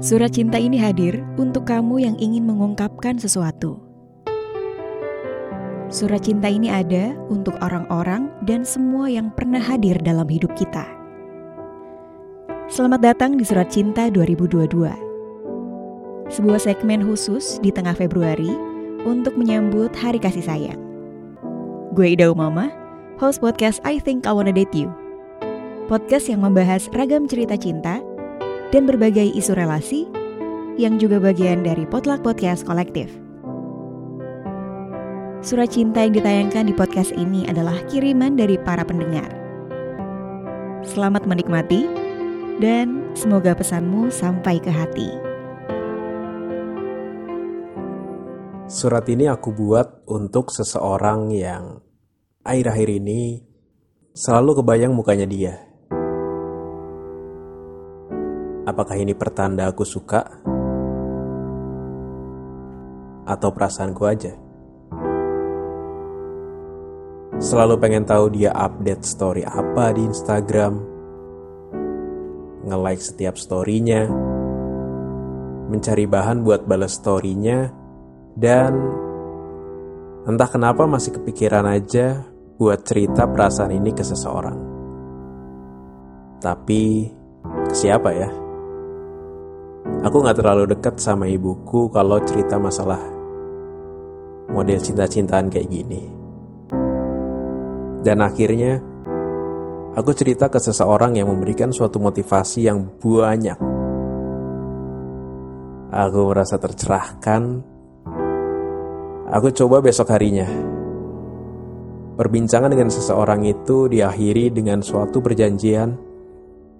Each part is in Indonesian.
Surat cinta ini hadir untuk kamu yang ingin mengungkapkan sesuatu. Surat cinta ini ada untuk orang-orang dan semua yang pernah hadir dalam hidup kita. Selamat datang di Surat Cinta 2022. Sebuah segmen khusus di tengah Februari untuk menyambut Hari Kasih Sayang. Gue Ida Umama, host podcast I Think I Wanna Date You. Podcast yang membahas ragam cerita cinta dan berbagai isu relasi yang juga bagian dari Potluck Podcast Kolektif. Surat cinta yang ditayangkan di podcast ini adalah kiriman dari para pendengar. Selamat menikmati dan semoga pesanmu sampai ke hati. Surat ini aku buat untuk seseorang yang akhir-akhir ini selalu kebayang mukanya dia. Apakah ini pertanda aku suka? Atau perasaanku aja? Selalu pengen tahu dia update story apa di Instagram, nge-like setiap storynya, mencari bahan buat balas storynya, dan entah kenapa masih kepikiran aja buat cerita perasaan ini ke seseorang. Tapi ke siapa ya? Aku gak terlalu dekat sama ibuku kalau cerita masalah model cinta-cintaan kayak gini. Dan akhirnya, aku cerita ke seseorang yang memberikan suatu motivasi yang banyak. Aku merasa tercerahkan. Aku coba besok harinya. Perbincangan dengan seseorang itu diakhiri dengan suatu perjanjian.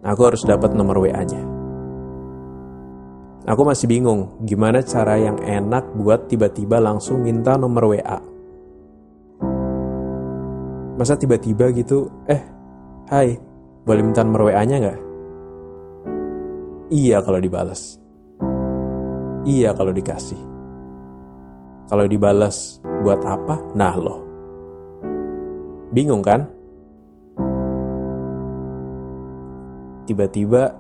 Aku harus dapat nomor WA-nya. Aku masih bingung gimana cara yang enak buat tiba-tiba langsung minta nomor WA. Masa tiba-tiba gitu, eh, hai, boleh minta nomor WA-nya nggak? Iya kalau dibalas. Iya kalau dikasih. Kalau dibalas buat apa? Nah loh. Bingung kan? Tiba-tiba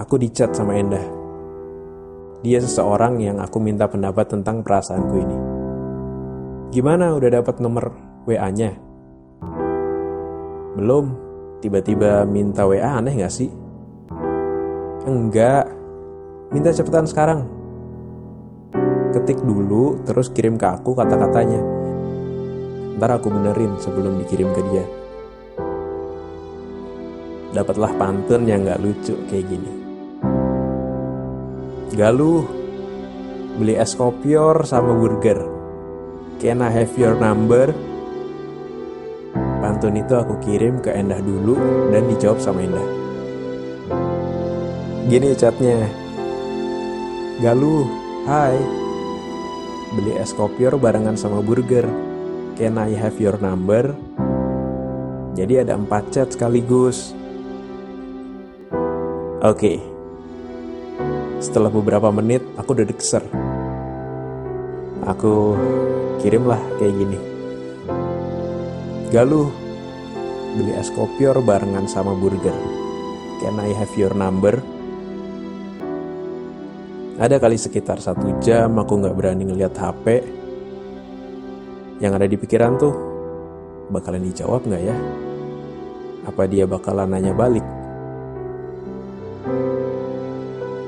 aku dicat sama Endah dia seseorang yang aku minta pendapat tentang perasaanku ini. Gimana udah dapat nomor WA-nya? Belum. Tiba-tiba minta WA aneh gak sih? Enggak. Minta cepetan sekarang. Ketik dulu, terus kirim ke aku kata-katanya. Ntar aku benerin sebelum dikirim ke dia. Dapatlah pantun yang gak lucu kayak gini. Galuh, beli es kopior sama burger. Can I have your number? Pantun itu aku kirim ke Endah dulu dan dijawab sama Endah. Gini chatnya. Galuh, hai. Beli es kopior barengan sama burger. Can I have your number? Jadi ada empat chat sekaligus. Oke, okay, setelah beberapa menit, aku udah dikeser. Aku kirimlah kayak gini. Galuh, beli es kopior barengan sama burger. Can I have your number? Ada kali sekitar satu jam aku nggak berani ngeliat HP. Yang ada di pikiran tuh, bakalan dijawab nggak ya? Apa dia bakalan nanya balik?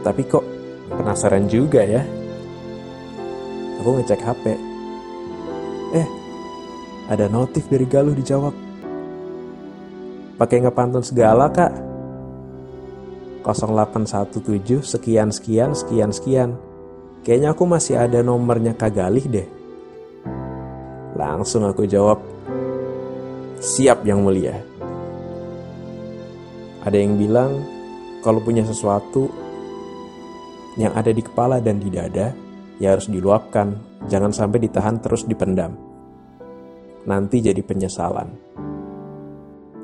Tapi kok penasaran juga ya. Aku ngecek HP. Eh, ada notif dari Galuh dijawab. Pakai ngepantun segala, Kak. 0817 sekian sekian sekian sekian. Kayaknya aku masih ada nomornya Kak Galih deh. Langsung aku jawab, siap yang mulia. Ada yang bilang, kalau punya sesuatu, yang ada di kepala dan di dada ya harus diluapkan, jangan sampai ditahan terus dipendam. Nanti jadi penyesalan.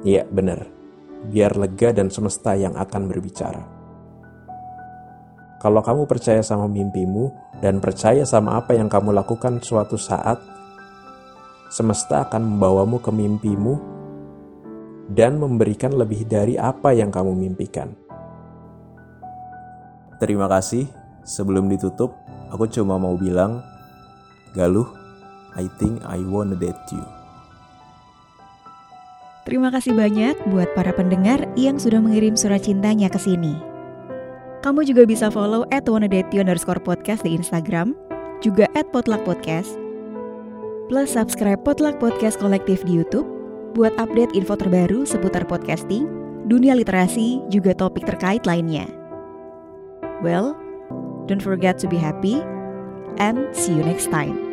Iya, benar. Biar lega dan semesta yang akan berbicara. Kalau kamu percaya sama mimpimu dan percaya sama apa yang kamu lakukan suatu saat, semesta akan membawamu ke mimpimu dan memberikan lebih dari apa yang kamu mimpikan. Terima kasih. Sebelum ditutup, aku cuma mau bilang, Galuh, I think I wanna date you. Terima kasih banyak buat para pendengar yang sudah mengirim surat cintanya ke sini. Kamu juga bisa follow at underscore podcast di Instagram, juga at potluck podcast. Plus subscribe Potluck Podcast Kolektif di Youtube buat update info terbaru seputar podcasting, dunia literasi, juga topik terkait lainnya. Well, don't forget to be happy and see you next time.